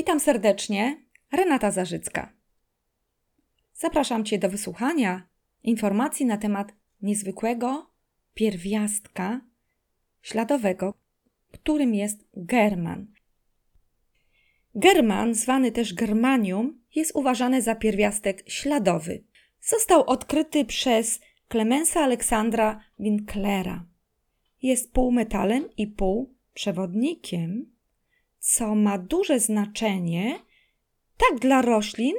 Witam serdecznie, Renata Zarzycka. Zapraszam Cię do wysłuchania informacji na temat niezwykłego pierwiastka śladowego, którym jest german. German, zwany też germanium, jest uważany za pierwiastek śladowy. Został odkryty przez Clemensa Aleksandra Winklera. Jest półmetalem i półprzewodnikiem co ma duże znaczenie tak dla roślin,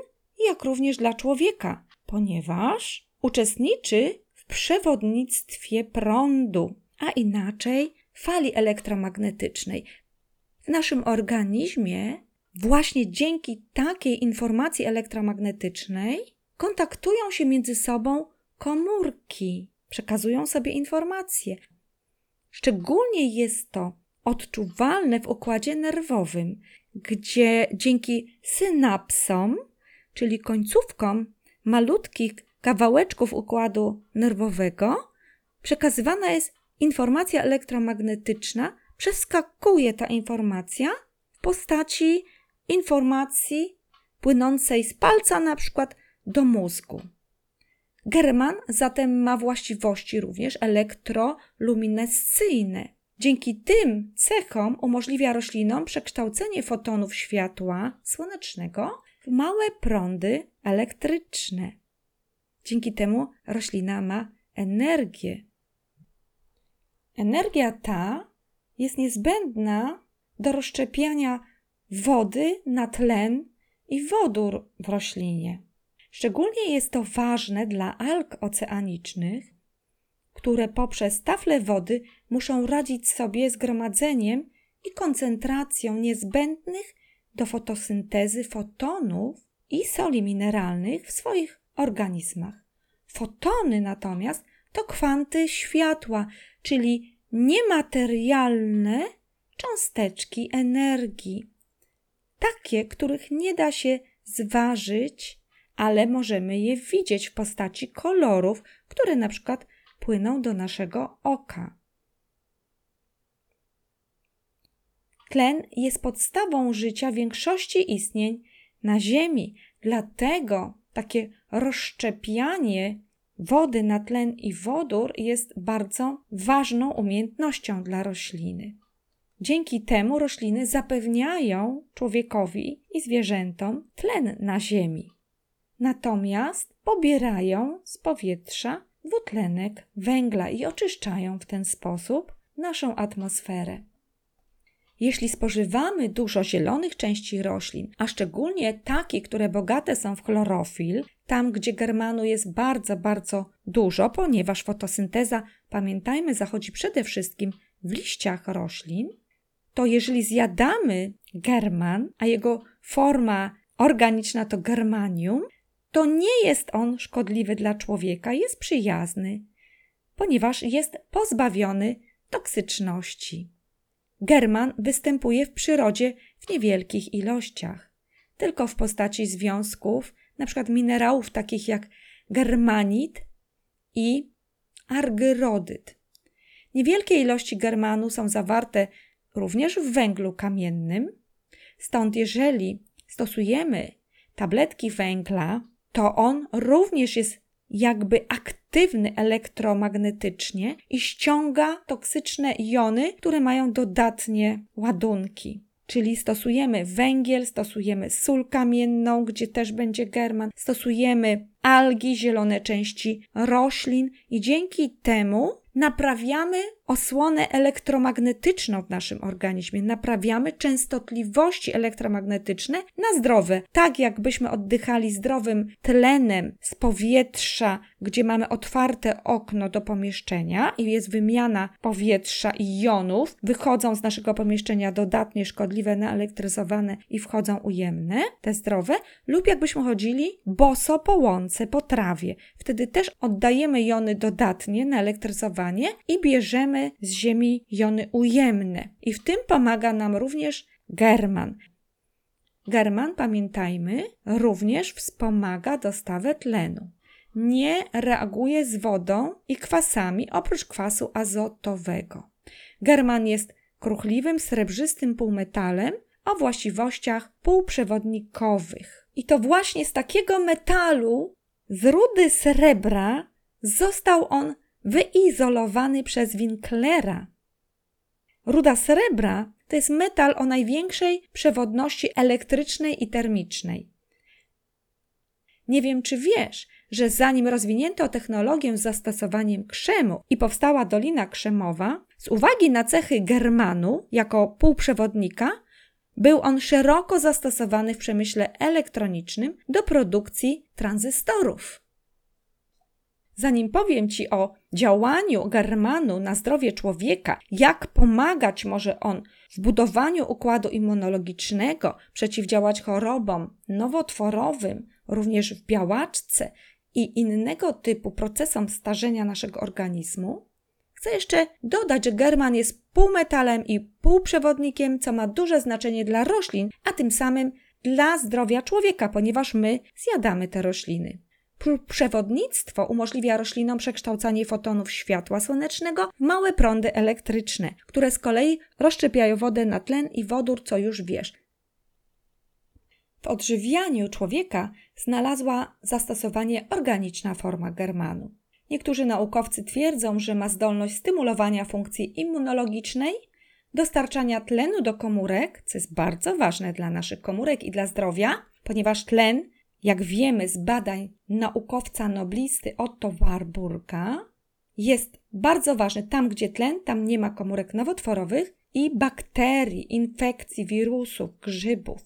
jak również dla człowieka, ponieważ uczestniczy w przewodnictwie prądu, a inaczej fali elektromagnetycznej. W naszym organizmie właśnie dzięki takiej informacji elektromagnetycznej kontaktują się między sobą komórki, przekazują sobie informacje. Szczególnie jest to odczuwalne w układzie nerwowym, gdzie dzięki synapsom, czyli końcówkom malutkich kawałeczków układu nerwowego, przekazywana jest informacja elektromagnetyczna, przeskakuje ta informacja w postaci informacji płynącej z palca na przykład do mózgu. German zatem ma właściwości również elektroluminescyjne, Dzięki tym cechom umożliwia roślinom przekształcenie fotonów światła słonecznego w małe prądy elektryczne. Dzięki temu roślina ma energię. Energia ta jest niezbędna do rozszczepiania wody na tlen i wodór w roślinie. Szczególnie jest to ważne dla alg oceanicznych, które poprzez tafle wody muszą radzić sobie z gromadzeniem i koncentracją niezbędnych do fotosyntezy fotonów i soli mineralnych w swoich organizmach. Fotony natomiast to kwanty światła, czyli niematerialne cząsteczki energii, takie, których nie da się zważyć, ale możemy je widzieć w postaci kolorów, które na przykład płyną do naszego oka. Tlen jest podstawą życia większości istnień na Ziemi, dlatego takie rozszczepianie wody na tlen i wodór jest bardzo ważną umiejętnością dla rośliny. Dzięki temu rośliny zapewniają człowiekowi i zwierzętom tlen na Ziemi. Natomiast pobierają z powietrza dwutlenek węgla i oczyszczają w ten sposób naszą atmosferę. Jeśli spożywamy dużo zielonych części roślin, a szczególnie takie, które bogate są w chlorofil, tam gdzie germanu jest bardzo, bardzo dużo, ponieważ fotosynteza, pamiętajmy, zachodzi przede wszystkim w liściach roślin, to jeżeli zjadamy german, a jego forma organiczna to germanium, to nie jest on szkodliwy dla człowieka, jest przyjazny, ponieważ jest pozbawiony toksyczności. German występuje w przyrodzie w niewielkich ilościach, tylko w postaci związków, np. minerałów takich jak germanit i argyrodyt. Niewielkie ilości germanu są zawarte również w węglu kamiennym, stąd jeżeli stosujemy tabletki węgla, to on również jest jakby aktywny elektromagnetycznie i ściąga toksyczne jony, które mają dodatnie ładunki. Czyli stosujemy węgiel, stosujemy sól kamienną, gdzie też będzie german, stosujemy algi, zielone części roślin i dzięki temu naprawiamy osłonę elektromagnetyczną w naszym organizmie, naprawiamy częstotliwości elektromagnetyczne na zdrowe. Tak jakbyśmy oddychali zdrowym tlenem z powietrza, gdzie mamy otwarte okno do pomieszczenia i jest wymiana powietrza i jonów, wychodzą z naszego pomieszczenia dodatnie szkodliwe, naelektryzowane i wchodzą ujemne, te zdrowe, lub jakbyśmy chodzili boso po łące, po trawie. Wtedy też oddajemy jony dodatnie, naelektryzowanie i bierzemy z ziemi jony ujemne. I w tym pomaga nam również German. German, pamiętajmy, również wspomaga dostawę tlenu. Nie reaguje z wodą i kwasami oprócz kwasu azotowego. German jest kruchliwym, srebrzystym półmetalem, o właściwościach półprzewodnikowych. I to właśnie z takiego metalu, z rudy srebra, został on wyizolowany przez Winklera. Ruda srebra to jest metal o największej przewodności elektrycznej i termicznej. Nie wiem, czy wiesz, że zanim rozwinięto technologię z zastosowaniem krzemu i powstała Dolina Krzemowa, z uwagi na cechy germanu jako półprzewodnika, był on szeroko zastosowany w przemyśle elektronicznym do produkcji tranzystorów. Zanim powiem Ci o działaniu germanu na zdrowie człowieka, jak pomagać może on w budowaniu układu immunologicznego, przeciwdziałać chorobom nowotworowym, również w białaczce i innego typu procesom starzenia naszego organizmu, chcę jeszcze dodać, że german jest półmetalem i półprzewodnikiem, co ma duże znaczenie dla roślin, a tym samym dla zdrowia człowieka, ponieważ my zjadamy te rośliny. Przewodnictwo umożliwia roślinom przekształcanie fotonów światła słonecznego w małe prądy elektryczne, które z kolei rozszczepiają wodę na tlen i wodór, co już wiesz. W odżywianiu człowieka znalazła zastosowanie organiczna forma germanu. Niektórzy naukowcy twierdzą, że ma zdolność stymulowania funkcji immunologicznej, dostarczania tlenu do komórek, co jest bardzo ważne dla naszych komórek i dla zdrowia, ponieważ tlen jak wiemy z badań naukowca noblisty Otto Warburga, jest bardzo ważny. Tam, gdzie tlen, tam nie ma komórek nowotworowych i bakterii, infekcji, wirusów, grzybów.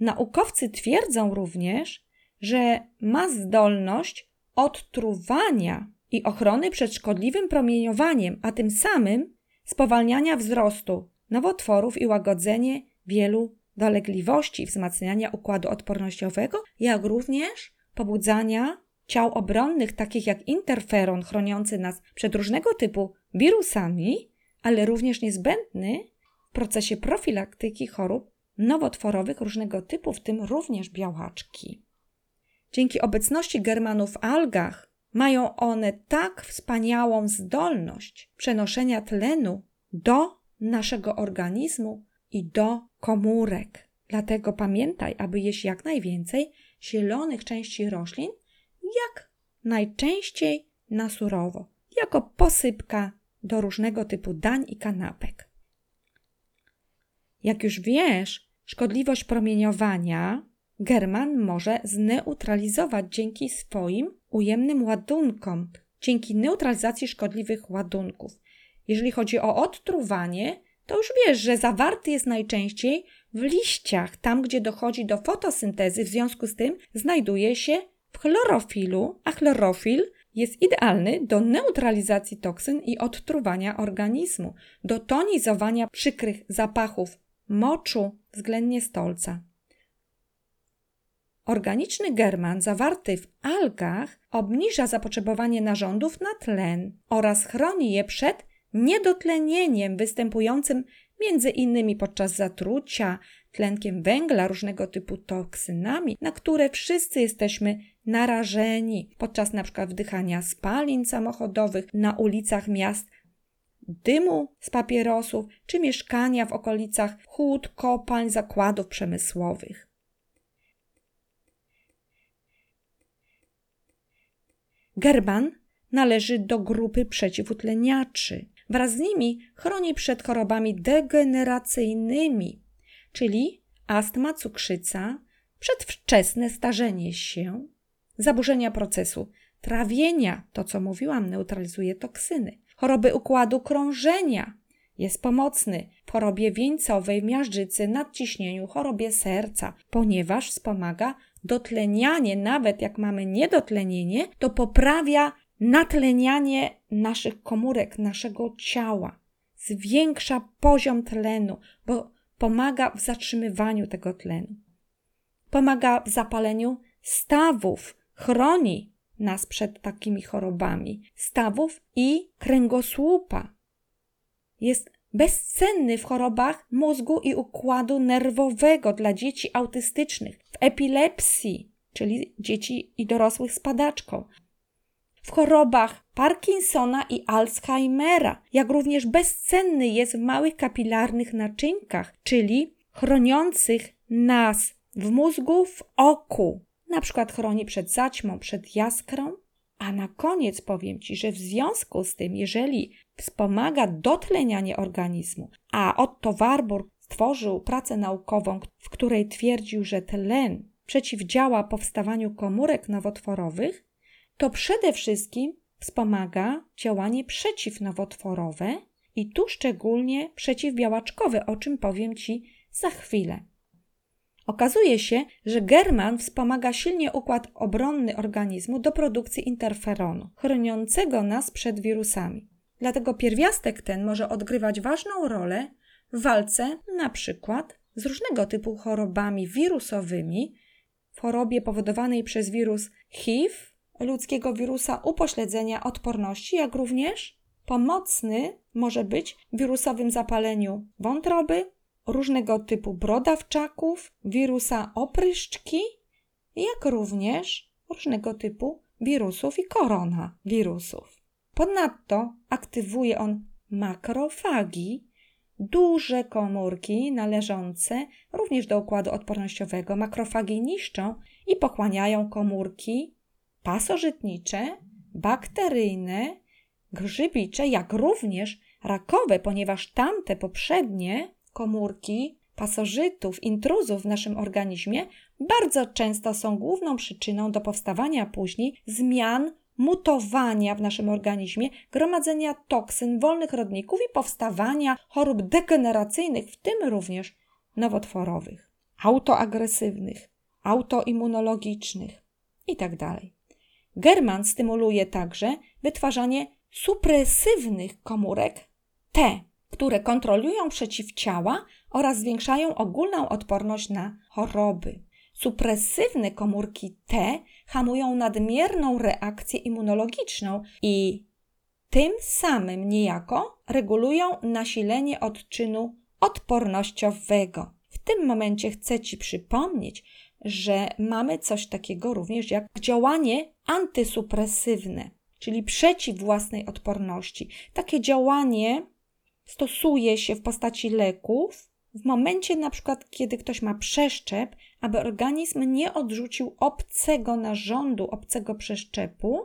Naukowcy twierdzą również, że ma zdolność odtruwania i ochrony przed szkodliwym promieniowaniem, a tym samym spowalniania wzrostu nowotworów i łagodzenie wielu dolegliwości, wzmacniania układu odpornościowego, jak również pobudzania ciał obronnych, takich jak interferon, chroniący nas przed różnego typu wirusami, ale również niezbędny w procesie profilaktyki chorób nowotworowych różnego typu, w tym również białaczki. Dzięki obecności germanów w algach mają one tak wspaniałą zdolność przenoszenia tlenu do naszego organizmu i do komórek. Dlatego pamiętaj, aby jeść jak najwięcej zielonych części roślin, jak najczęściej na surowo, jako posypka do różnego typu dań i kanapek. Jak już wiesz, szkodliwość promieniowania German może zneutralizować dzięki swoim ujemnym ładunkom, dzięki neutralizacji szkodliwych ładunków. Jeżeli chodzi o odtruwanie, to już wiesz, że zawarty jest najczęściej w liściach, tam gdzie dochodzi do fotosyntezy, w związku z tym znajduje się w chlorofilu, a chlorofil jest idealny do neutralizacji toksyn i odtruwania organizmu, do tonizowania przykrych zapachów moczu, względnie stolca. Organiczny german zawarty w algach obniża zapotrzebowanie narządów na tlen oraz chroni je przed niedotlenieniem występującym między innymi podczas zatrucia tlenkiem węgla, różnego typu toksynami, na które wszyscy jesteśmy narażeni podczas przykład wdychania spalin samochodowych na ulicach miast, dymu z papierosów czy mieszkania w okolicach hut, kopalń, zakładów przemysłowych. Gerban należy do grupy przeciwutleniaczy. Wraz z nimi chroni przed chorobami degeneracyjnymi, czyli astma, cukrzyca, przedwczesne starzenie się, zaburzenia procesu trawienia, to co mówiłam, neutralizuje toksyny, choroby układu krążenia, jest pomocny w chorobie wieńcowej, miażdżycy, nadciśnieniu, chorobie serca, ponieważ wspomaga dotlenianie, nawet jak mamy niedotlenienie, to poprawia natlenianie naszych komórek, naszego ciała, zwiększa poziom tlenu, bo pomaga w zatrzymywaniu tego tlenu. Pomaga w zapaleniu stawów, chroni nas przed takimi chorobami, stawów i kręgosłupa. Jest bezcenny w chorobach mózgu i układu nerwowego dla dzieci autystycznych, w epilepsji, czyli dzieci i dorosłych z padaczką, w chorobach Parkinsona i Alzheimera, jak również bezcenny jest w małych kapilarnych naczynkach, czyli chroniących nas w mózgu, w oku. Na przykład chroni przed zaćmą, przed jaskrą. A na koniec powiem Ci, że w związku z tym, jeżeli wspomaga dotlenianie organizmu, a Otto Warburg stworzył pracę naukową, w której twierdził, że tlen przeciwdziała powstawaniu komórek nowotworowych, to przede wszystkim wspomaga działanie przeciwnowotworowe i tu szczególnie przeciwbiałaczkowe, o czym powiem Ci za chwilę. Okazuje się, że german wspomaga silnie układ obronny organizmu do produkcji interferonu, chroniącego nas przed wirusami. Dlatego pierwiastek ten może odgrywać ważną rolę w walce na przykład z różnego typu chorobami wirusowymi, w chorobie powodowanej przez wirus HIV, ludzkiego wirusa upośledzenia odporności, jak również pomocny może być w wirusowym zapaleniu wątroby, różnego typu brodawczaków, wirusa opryszczki, jak również różnego typu wirusów i koronawirusów. Ponadto aktywuje on makrofagi, duże komórki należące również do układu odpornościowego. Makrofagi niszczą i pochłaniają komórki pasożytnicze, bakteryjne, grzybicze, jak również rakowe, ponieważ tamte poprzednie komórki pasożytów, intruzów w naszym organizmie bardzo często są główną przyczyną do powstawania później zmian mutowania w naszym organizmie, gromadzenia toksyn, wolnych rodników i powstawania chorób degeneracyjnych, w tym również nowotworowych, autoagresywnych, autoimmunologicznych itd. German stymuluje także wytwarzanie supresywnych komórek T, które kontrolują przeciwciała oraz zwiększają ogólną odporność na choroby. Supresywne komórki T hamują nadmierną reakcję immunologiczną i tym samym niejako regulują nasilenie odczynu odpornościowego. W tym momencie chcę Ci przypomnieć, że mamy coś takiego również jak działanie antysupresywne, czyli przeciw własnej odporności. Takie działanie stosuje się w postaci leków w momencie na przykład, kiedy ktoś ma przeszczep, aby organizm nie odrzucił obcego narządu, obcego przeszczepu,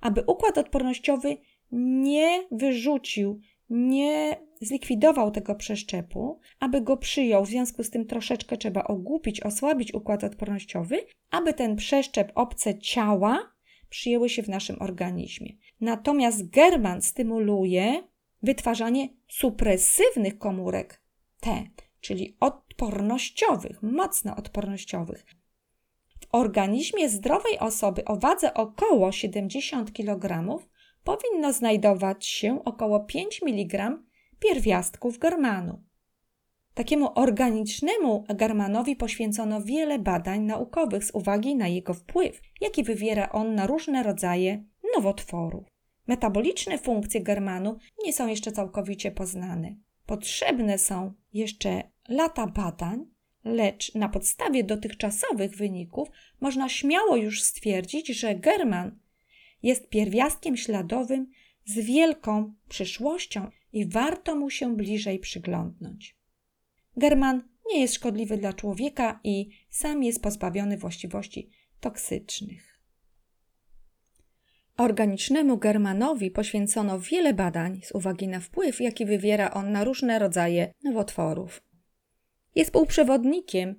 aby układ odpornościowy nie wyrzucił, nie zlikwidował tego przeszczepu, aby go przyjął. W związku z tym troszeczkę trzeba ogłupić, osłabić układ odpornościowy, aby ten przeszczep, obce ciała przyjęły się w naszym organizmie. Natomiast German stymuluje wytwarzanie supresywnych komórek T, czyli odpornościowych, mocno odpornościowych. W organizmie zdrowej osoby o wadze około 70 kg powinno znajdować się około 5 mg pierwiastków germanu. Takiemu organicznemu germanowi poświęcono wiele badań naukowych z uwagi na jego wpływ, jaki wywiera on na różne rodzaje nowotworów. Metaboliczne funkcje germanu nie są jeszcze całkowicie poznane. Potrzebne są jeszcze lata badań, lecz na podstawie dotychczasowych wyników można śmiało już stwierdzić, że german jest pierwiastkiem śladowym z wielką przyszłością i warto mu się bliżej przyglądnąć. German nie jest szkodliwy dla człowieka i sam jest pozbawiony właściwości toksycznych. Organicznemu germanowi poświęcono wiele badań z uwagi na wpływ, jaki wywiera on na różne rodzaje nowotworów. Jest półprzewodnikiem,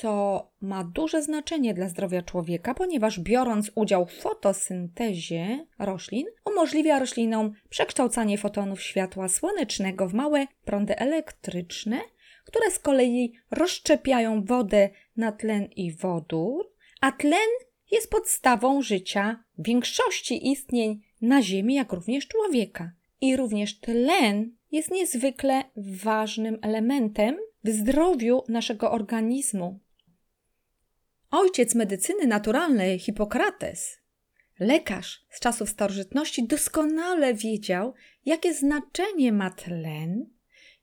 co ma duże znaczenie dla zdrowia człowieka, ponieważ biorąc udział w fotosyntezie roślin, umożliwia roślinom przekształcanie fotonów światła słonecznego w małe prądy elektryczne, które z kolei rozszczepiają wodę na tlen i wodór, a tlen jest podstawą życia większości istnień na Ziemi, jak również człowieka. I również tlen jest niezwykle ważnym elementem w zdrowiu naszego organizmu. Ojciec medycyny naturalnej Hipokrates, lekarz z czasów starożytności, doskonale wiedział, jakie znaczenie ma tlen,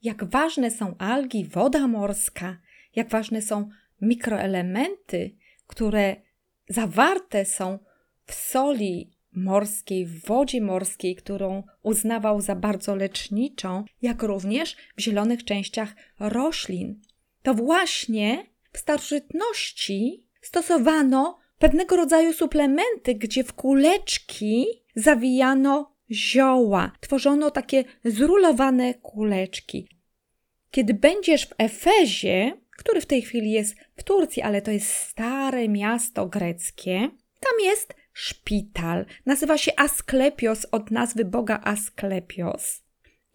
jak ważne są algi, woda morska, jak ważne są mikroelementy, które zawarte są w soli morskiej, w wodzie morskiej, którą uznawał za bardzo leczniczą, jak również w zielonych częściach roślin. To właśnie w starożytności stosowano pewnego rodzaju suplementy, gdzie w kuleczki zawijano zioła, tworzono takie zrulowane kuleczki. Kiedy będziesz w Efezie, który w tej chwili jest w Turcji, ale to jest stare miasto greckie, tam jest szpital. Nazywa się Asklepios od nazwy boga Asklepios.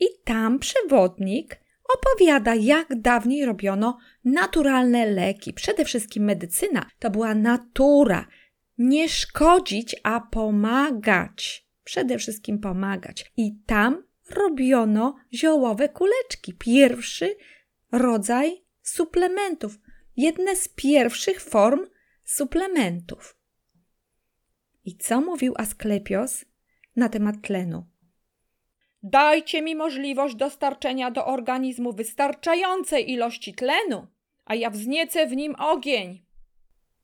I tam przewodnik opowiada, jak dawniej robiono naturalne leki. Przede wszystkim medycyna to była natura. Nie szkodzić, a pomagać. Przede wszystkim pomagać. I tam robiono ziołowe kuleczki. Pierwszy rodzaj suplementów. Jedne z pierwszych form suplementów. I co mówił Asklepios na temat tlenu? Dajcie mi możliwość dostarczenia do organizmu wystarczającej ilości tlenu, a ja wzniecę w nim ogień.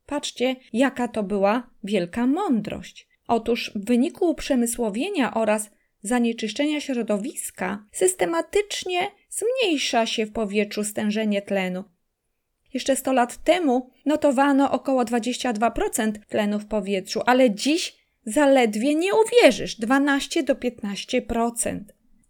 Patrzcie, jaka to była wielka mądrość. Otóż w wyniku uprzemysłowienia oraz zanieczyszczenia środowiska systematycznie zmniejsza się w powietrzu stężenie tlenu. Jeszcze 100 lat temu notowano około 22% tlenu w powietrzu, ale dziś zaledwie nie uwierzysz 12 do 15%.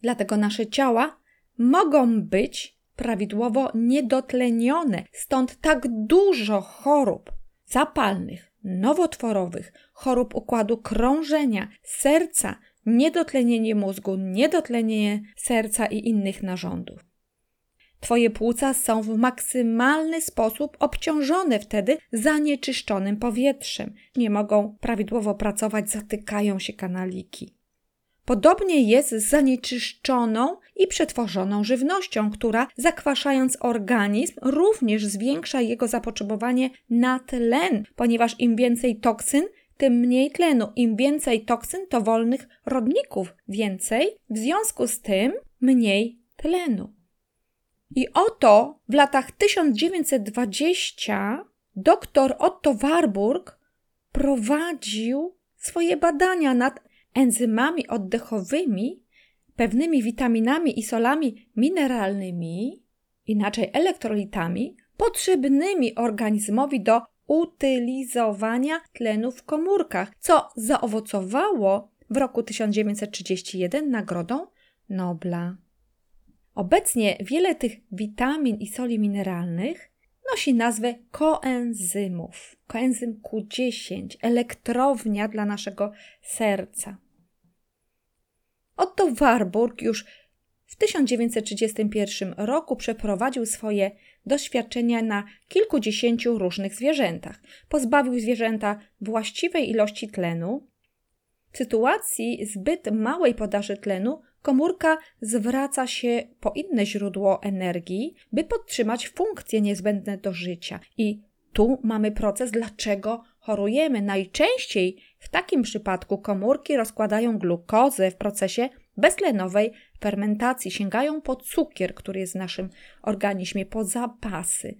Dlatego nasze ciała mogą być prawidłowo niedotlenione, stąd tak dużo chorób zapalnych, nowotworowych, chorób układu krążenia, serca, niedotlenienie mózgu, niedotlenienie serca i innych narządów. Twoje płuca są w maksymalny sposób obciążone wtedy zanieczyszczonym powietrzem. Nie mogą prawidłowo pracować, zatykają się kanaliki. Podobnie jest z zanieczyszczoną i przetworzoną żywnością, która zakwaszając organizm również zwiększa jego zapotrzebowanie na tlen, ponieważ im więcej toksyn, tym mniej tlenu. Im więcej toksyn, to wolnych rodników więcej, w związku z tym mniej tlenu. I oto w latach 1920 dr Otto Warburg prowadził swoje badania nad enzymami oddechowymi, pewnymi witaminami i solami mineralnymi, inaczej elektrolitami, potrzebnymi organizmowi do utylizowania tlenu w komórkach, co zaowocowało w roku 1931 Nagrodą Nobla. Obecnie wiele tych witamin i soli mineralnych nosi nazwę koenzymów. Koenzym Q10, elektrownia dla naszego serca. Otto Warburg już w 1931 roku przeprowadził swoje doświadczenia na kilkudziesięciu różnych zwierzętach. Pozbawił zwierzęta właściwej ilości tlenu. W sytuacji zbyt małej podaży tlenu komórka zwraca się po inne źródło energii, by podtrzymać funkcje niezbędne do życia. I tu mamy proces, dlaczego chorujemy. Najczęściej w takim przypadku komórki rozkładają glukozę w procesie beztlenowej fermentacji, sięgają po cukier, który jest w naszym organizmie, po zapasy.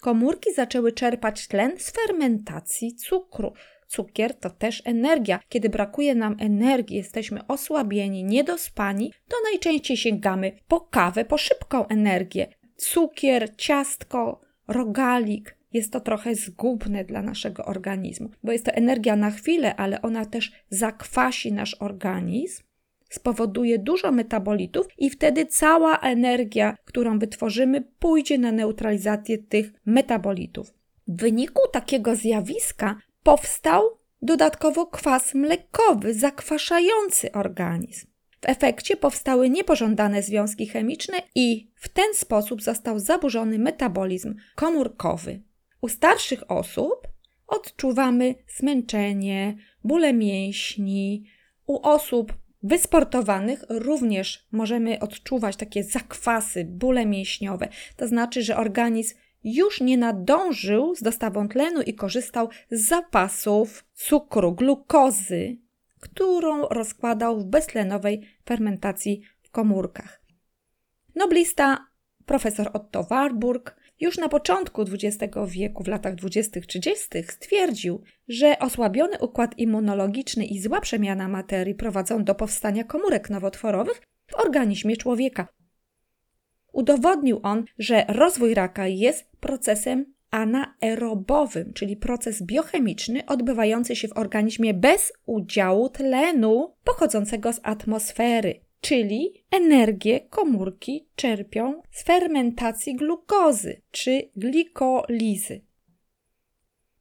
Komórki zaczęły czerpać tlen z fermentacji cukru. Cukier to też energia. Kiedy brakuje nam energii, jesteśmy osłabieni, niedospani, to najczęściej sięgamy po kawę, po szybką energię. Cukier, ciastko, rogalik. Jest to trochę zgubne dla naszego organizmu, bo jest to energia na chwilę, ale ona też zakwasi nasz organizm spowoduje dużo metabolitów i wtedy cała energia, którą wytworzymy, pójdzie na neutralizację tych metabolitów. W wyniku takiego zjawiska powstał dodatkowo kwas mlekowy zakwaszający organizm. W efekcie powstały niepożądane związki chemiczne i w ten sposób został zaburzony metabolizm komórkowy. U starszych osób odczuwamy zmęczenie, bóle mięśni, u osób wysportowanych również możemy odczuwać takie zakwasy, bóle mięśniowe. To znaczy, że organizm już nie nadążył z dostawą tlenu i korzystał z zapasów cukru, glukozy, którą rozkładał w beztlenowej fermentacji w komórkach. Noblista profesor Otto Warburg już na początku XX wieku, w latach 20-30, stwierdził, że osłabiony układ immunologiczny i zła przemiana materii prowadzą do powstania komórek nowotworowych w organizmie człowieka. Udowodnił on, że rozwój raka jest procesem anaerobowym, czyli proces biochemiczny odbywający się w organizmie bez udziału tlenu pochodzącego z atmosfery, czyli energię komórki czerpią z fermentacji glukozy czy glikolizy.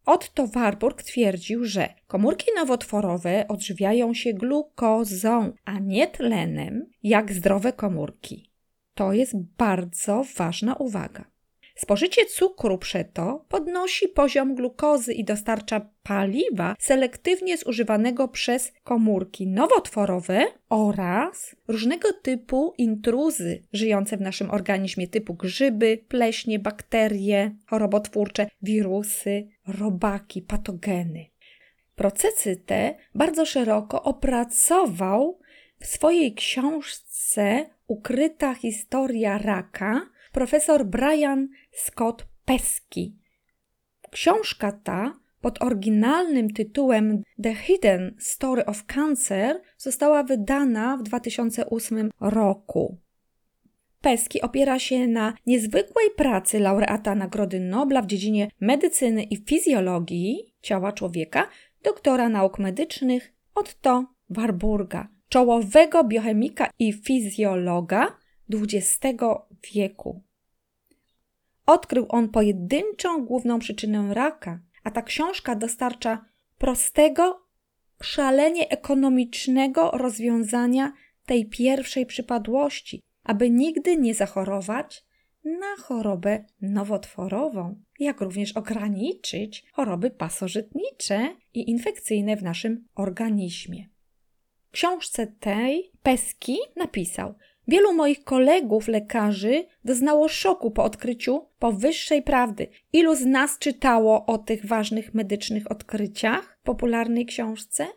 Otto Warburg twierdził, że komórki nowotworowe odżywiają się glukozą, a nie tlenem, jak zdrowe komórki. To jest bardzo ważna uwaga. Spożycie cukru przeto podnosi poziom glukozy i dostarcza paliwa selektywnie zużywanego przez komórki nowotworowe oraz różnego typu intruzy żyjące w naszym organizmie typu grzyby, pleśnie, bakterie, chorobotwórcze, wirusy, robaki, patogeny. Procesy te bardzo szeroko opracował w swojej książce Ukryta historia raka profesor Brian Scott Pesky. Książka ta pod oryginalnym tytułem The Hidden Story of Cancer została wydana w 2008 roku. Peski opiera się na niezwykłej pracy laureata Nagrody Nobla w dziedzinie medycyny i fizjologii ciała człowieka, doktora nauk medycznych Otto Warburga, czołowego biochemika i fizjologa XX wieku. Odkrył on pojedynczą główną przyczynę raka, a ta książka dostarcza prostego, szalenie ekonomicznego rozwiązania tej pierwszej przypadłości, aby nigdy nie zachorować na chorobę nowotworową, jak również ograniczyć choroby pasożytnicze i infekcyjne w naszym organizmie. W książce tej Peski napisał: Wielu moich kolegów lekarzy doznało szoku po odkryciu powyższej prawdy. Ilu z nas czytało o tych ważnych medycznych odkryciach w popularnej książce?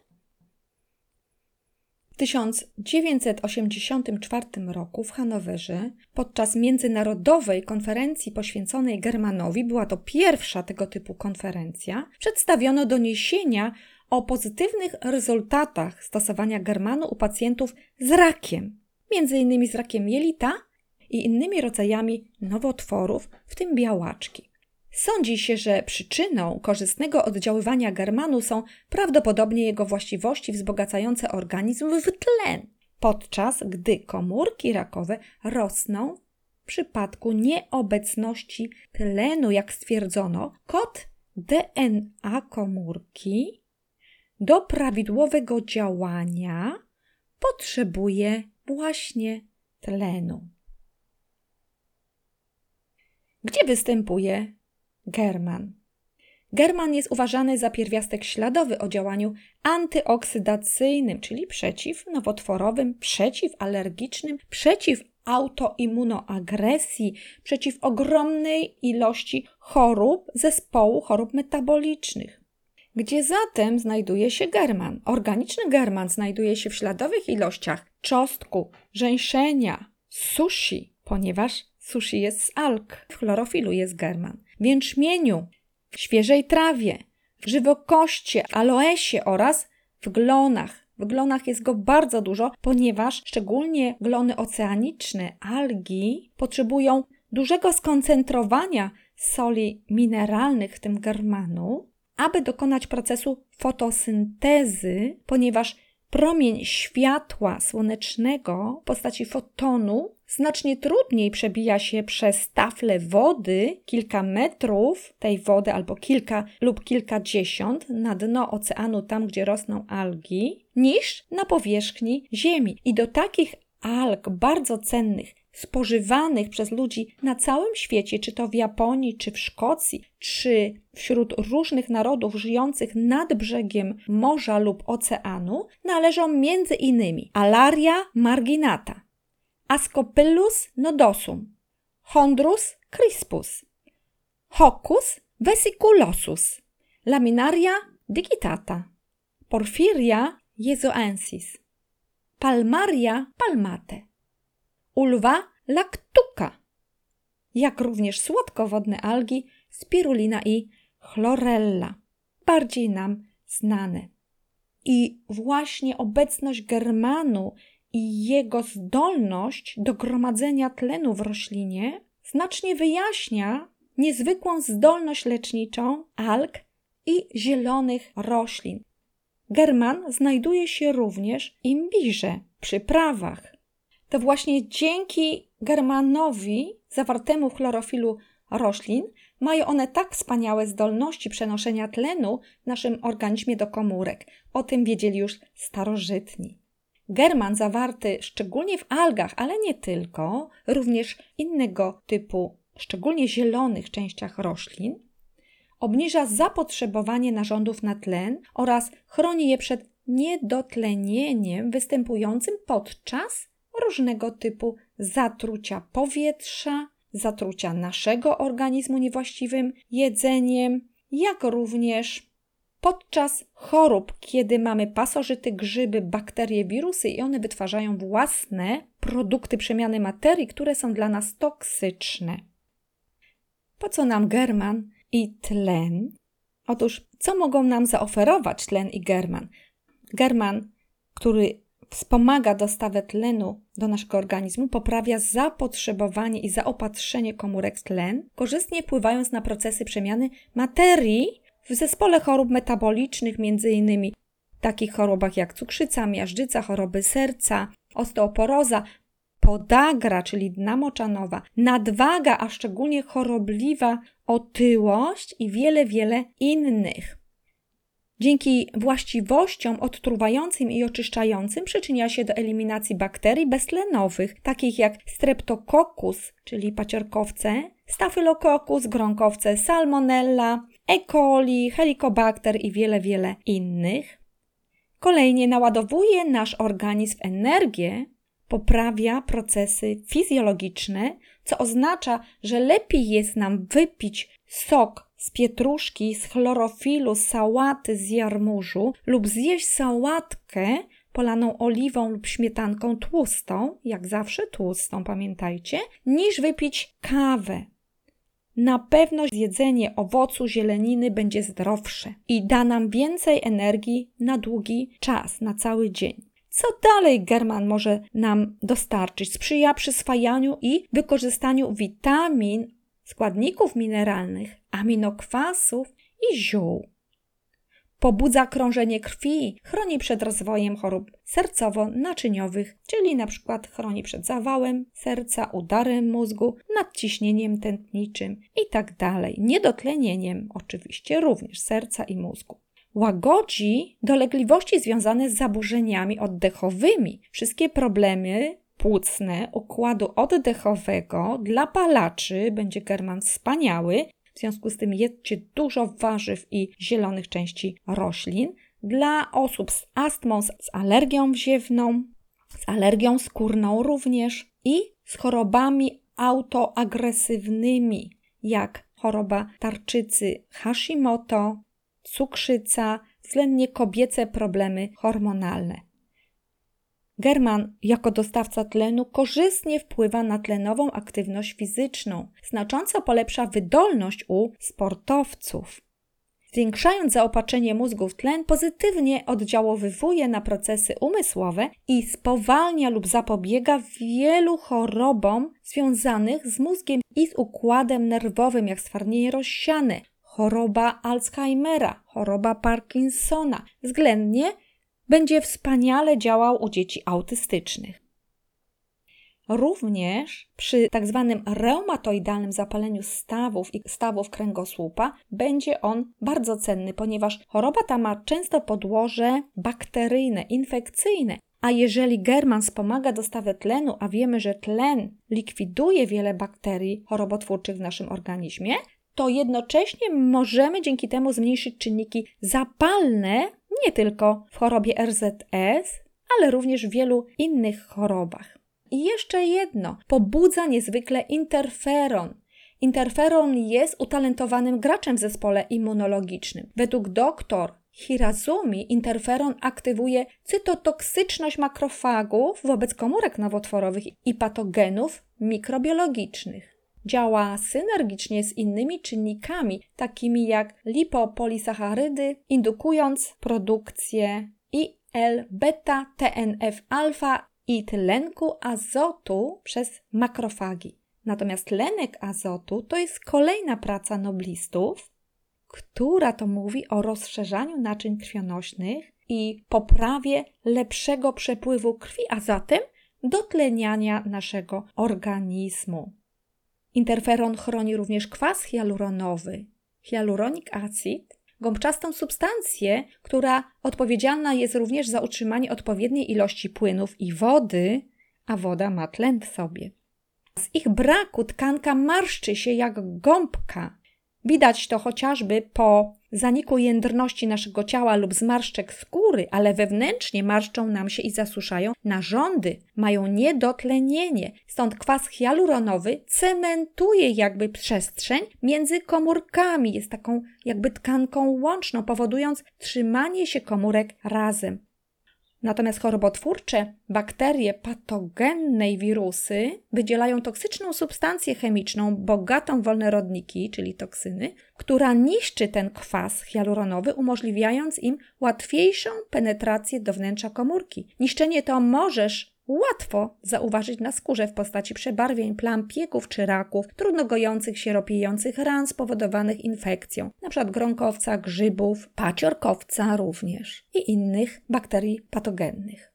W 1984 roku w Hanowerze podczas międzynarodowej konferencji poświęconej Germanowi, była to pierwsza tego typu konferencja, przedstawiono doniesienia o pozytywnych rezultatach stosowania Germanu u pacjentów z rakiem m.in. z rakiem jelita i innymi rodzajami nowotworów, w tym białaczki. Sądzi się, że przyczyną korzystnego oddziaływania germanu są prawdopodobnie jego właściwości wzbogacające organizm w tlen, podczas gdy komórki rakowe rosną w przypadku nieobecności tlenu, jak stwierdzono, kod DNA komórki do prawidłowego działania potrzebuje właśnie tlenu. Gdzie występuje german? German jest uważany za pierwiastek śladowy o działaniu antyoksydacyjnym, czyli przeciwnowotworowym, przeciwalergicznym, przeciw autoimmunoagresji, przeciw ogromnej ilości chorób zespołu chorób metabolicznych. Gdzie zatem znajduje się german? Organiczny german znajduje się w śladowych ilościach czosnku, żeńszenia, sushi, ponieważ sushi jest z alg, w chlorofilu jest german, w jęczmieniu, w świeżej trawie, w żywokoście, aloesie oraz w glonach. W glonach jest go bardzo dużo, ponieważ szczególnie glony oceaniczne, algi, potrzebują dużego skoncentrowania soli mineralnych, w tym germanu, aby dokonać procesu fotosyntezy, ponieważ promień światła słonecznego w postaci fotonu znacznie trudniej przebija się przez taflę wody, kilka metrów tej wody albo kilka lub kilkadziesiąt na dno oceanu, tam gdzie rosną algi, niż na powierzchni Ziemi. I do takich alg bardzo cennych spożywanych przez ludzi na całym świecie, czy to w Japonii, czy w Szkocji, czy wśród różnych narodów żyjących nad brzegiem morza lub oceanu, należą między innymi Alaria marginata, Ascopyllus nodosum, Chondrus crispus, Hoccus vesiculosus, Laminaria digitata, Porphyria jezoensis, Palmaria palmate ulva lactuca, jak również słodkowodne algi spirulina i chlorella, bardziej nam znane. I właśnie obecność germanu i jego zdolność do gromadzenia tlenu w roślinie znacznie wyjaśnia niezwykłą zdolność leczniczą alg i zielonych roślin. German znajduje się również w imbirze, przyprawach. To właśnie dzięki germanowi zawartemu w chlorofilu roślin mają one tak wspaniałe zdolności przenoszenia tlenu w naszym organizmie do komórek. O tym wiedzieli już starożytni. German zawarty szczególnie w algach, ale nie tylko, również innego typu, szczególnie zielonych częściach roślin, obniża zapotrzebowanie narządów na tlen oraz chroni je przed niedotlenieniem występującym podczas różnego typu zatrucia powietrza, zatrucia naszego organizmu niewłaściwym jedzeniem, jak również podczas chorób, kiedy mamy pasożyty, grzyby, bakterie, wirusy i one wytwarzają własne produkty przemiany materii, które są dla nas toksyczne. Po co nam german i tlen? Otóż, co mogą nam zaoferować tlen i german? German, który wspomaga dostawę tlenu do naszego organizmu, poprawia zapotrzebowanie i zaopatrzenie komórek w tlen, korzystnie wpływając na procesy przemiany materii w zespole chorób metabolicznych, m.in. takich chorobach jak cukrzyca, miażdżyca, choroby serca, osteoporoza, podagra, czyli dna moczanowa, nadwaga, a szczególnie chorobliwa otyłość i wiele, wiele innych. Dzięki właściwościom odtruwającym i oczyszczającym przyczynia się do eliminacji bakterii beztlenowych, takich jak streptococcus, czyli paciorkowce, staphylococcus, gronkowce, salmonella, E. coli, helicobacter i wiele, wiele innych. Kolejnie naładowuje nasz organizm energię, poprawia procesy fizjologiczne, co oznacza, że lepiej jest nam wypić sok z pietruszki, z chlorofilu, sałaty, z jarmużu lub zjeść sałatkę polaną oliwą lub śmietanką tłustą, jak zawsze tłustą, pamiętajcie, niż wypić kawę. Na pewno zjedzenie owocu, zieleniny będzie zdrowsze i da nam więcej energii na długi czas, na cały dzień. Co dalej German może nam dostarczyć? Sprzyja przyswajaniu i wykorzystaniu witamin, składników mineralnych, aminokwasów i ziół. Pobudza krążenie krwi, chroni przed rozwojem chorób sercowo-naczyniowych, czyli np. chroni przed zawałem serca, udarem mózgu, nadciśnieniem tętniczym itd. Tak Niedotlenieniem oczywiście również serca i mózgu. Łagodzi dolegliwości związane z zaburzeniami oddechowymi. Wszystkie problemy płucne układu oddechowego dla palaczy będzie German wspaniały. W związku z tym jedzcie dużo warzyw i zielonych części roślin. Dla osób z astmą, z alergią wziewną, z alergią skórną również i z chorobami autoagresywnymi, jak choroba tarczycy Hashimoto, cukrzyca, względnie kobiece problemy hormonalne. German jako dostawca tlenu korzystnie wpływa na tlenową aktywność fizyczną, znacząco polepsza wydolność u sportowców. Zwiększając zaopatrzenie mózgu w tlen, pozytywnie oddziałowywuje na procesy umysłowe i spowalnia lub zapobiega wielu chorobom związanych z mózgiem i z układem nerwowym, jak stwardnienie rozsiane, choroba Alzheimera, choroba Parkinsona, względnie będzie wspaniale działał u dzieci autystycznych. Również przy tak zwanym reumatoidalnym zapaleniu stawów i stawów kręgosłupa będzie on bardzo cenny, ponieważ choroba ta ma często podłoże bakteryjne, infekcyjne. A jeżeli German wspomaga dostawę tlenu, a wiemy, że tlen likwiduje wiele bakterii chorobotwórczych w naszym organizmie, to jednocześnie możemy dzięki temu zmniejszyć czynniki zapalne nie tylko w chorobie RZS, ale również w wielu innych chorobach. I jeszcze jedno, pobudza niezwykle interferon. Interferon jest utalentowanym graczem w zespole immunologicznym. Według doktor Hirazumi interferon aktywuje cytotoksyczność makrofagów wobec komórek nowotworowych i patogenów mikrobiologicznych. Działa synergicznie z innymi czynnikami, takimi jak lipopolisacharydy, indukując produkcję IL-beta, TNF-alfa i tlenku azotu przez makrofagi. Natomiast tlenek azotu to jest kolejna praca noblistów, która to mówi o rozszerzaniu naczyń krwionośnych i poprawie lepszego przepływu krwi, a zatem dotleniania naszego organizmu. Interferon chroni również kwas hialuronowy, hyaluronic acid, gąbczastą substancję, która odpowiedzialna jest również za utrzymanie odpowiedniej ilości płynów i wody, a woda ma tlen w sobie. Z ich braku tkanka marszczy się jak gąbka. Widać to chociażby po zaniku jędrności naszego ciała lub zmarszczek skóry, ale wewnętrznie marszczą nam się i zasuszają narządy, mają niedotlenienie. Stąd kwas hialuronowy cementuje jakby przestrzeń między komórkami, jest taką jakby tkanką łączną, powodując trzymanie się komórek razem. Natomiast chorobotwórcze bakterie patogenne i wirusy wydzielają toksyczną substancję chemiczną bogatą w wolne rodniki, czyli toksyny, która niszczy ten kwas hialuronowy, umożliwiając im łatwiejszą penetrację do wnętrza komórki. Niszczenie to możesz łatwo zauważyć na skórze w postaci przebarwień, plam, pieków czy raków, trudno gojących się, ropiejących ran spowodowanych infekcją, np. gronkowca, grzybów, paciorkowca również i innych bakterii patogennych.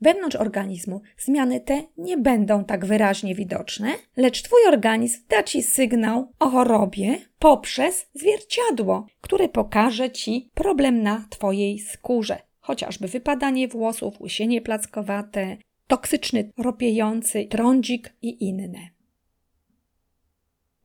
Wewnątrz organizmu zmiany te nie będą tak wyraźnie widoczne, lecz Twój organizm da Ci sygnał o chorobie poprzez zwierciadło, które pokaże Ci problem na Twojej skórze chociażby wypadanie włosów, łysienie plackowate, toksyczny, ropiejący trądzik i inne.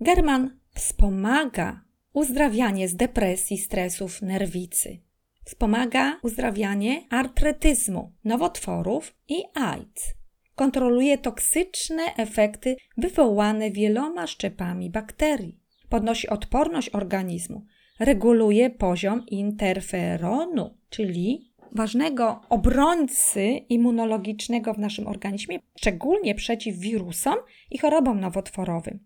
German wspomaga uzdrawianie z depresji, stresów, nerwicy. Wspomaga uzdrawianie artretyzmu, nowotworów i AIDS. Kontroluje toksyczne efekty wywołane wieloma szczepami bakterii. Podnosi odporność organizmu. Reguluje poziom interferonu, czyli ważnego obrońcy immunologicznego w naszym organizmie, szczególnie przeciw wirusom i chorobom nowotworowym.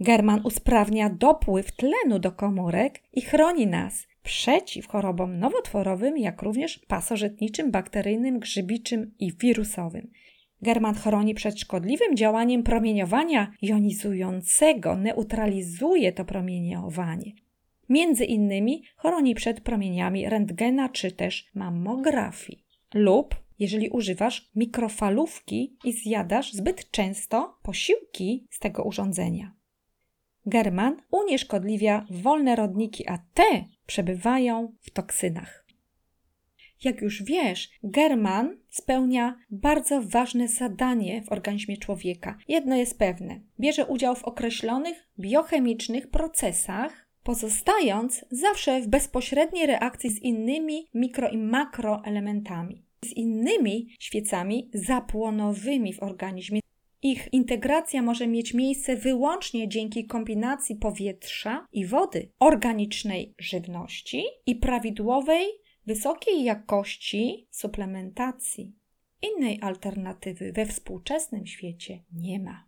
German usprawnia dopływ tlenu do komórek i chroni nas przeciw chorobom nowotworowym, jak również pasożytniczym, bakteryjnym, grzybiczym i wirusowym. German chroni przed szkodliwym działaniem promieniowania jonizującego, neutralizuje to promieniowanie. Między innymi chroni przed promieniami rentgena czy też mammografii. Lub jeżeli używasz mikrofalówki i zjadasz zbyt często posiłki z tego urządzenia. German unieszkodliwia wolne rodniki, a te przebywają w toksynach. Jak już wiesz, German spełnia bardzo ważne zadanie w organizmie człowieka. Jedno jest pewne: bierze udział w określonych biochemicznych procesach, pozostając zawsze w bezpośredniej reakcji z innymi mikro i makroelementami, z innymi świecami zapłonowymi w organizmie. Ich integracja może mieć miejsce wyłącznie dzięki kombinacji powietrza i wody, organicznej żywności i prawidłowej, wysokiej jakości suplementacji. Innej alternatywy we współczesnym świecie nie ma.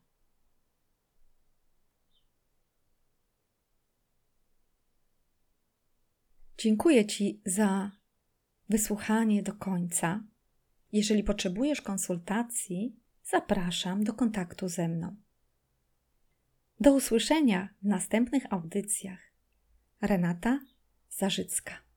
Dziękuję Ci za wysłuchanie do końca. Jeżeli potrzebujesz konsultacji, zapraszam do kontaktu ze mną. Do usłyszenia w następnych audycjach. Renata Zarzycka.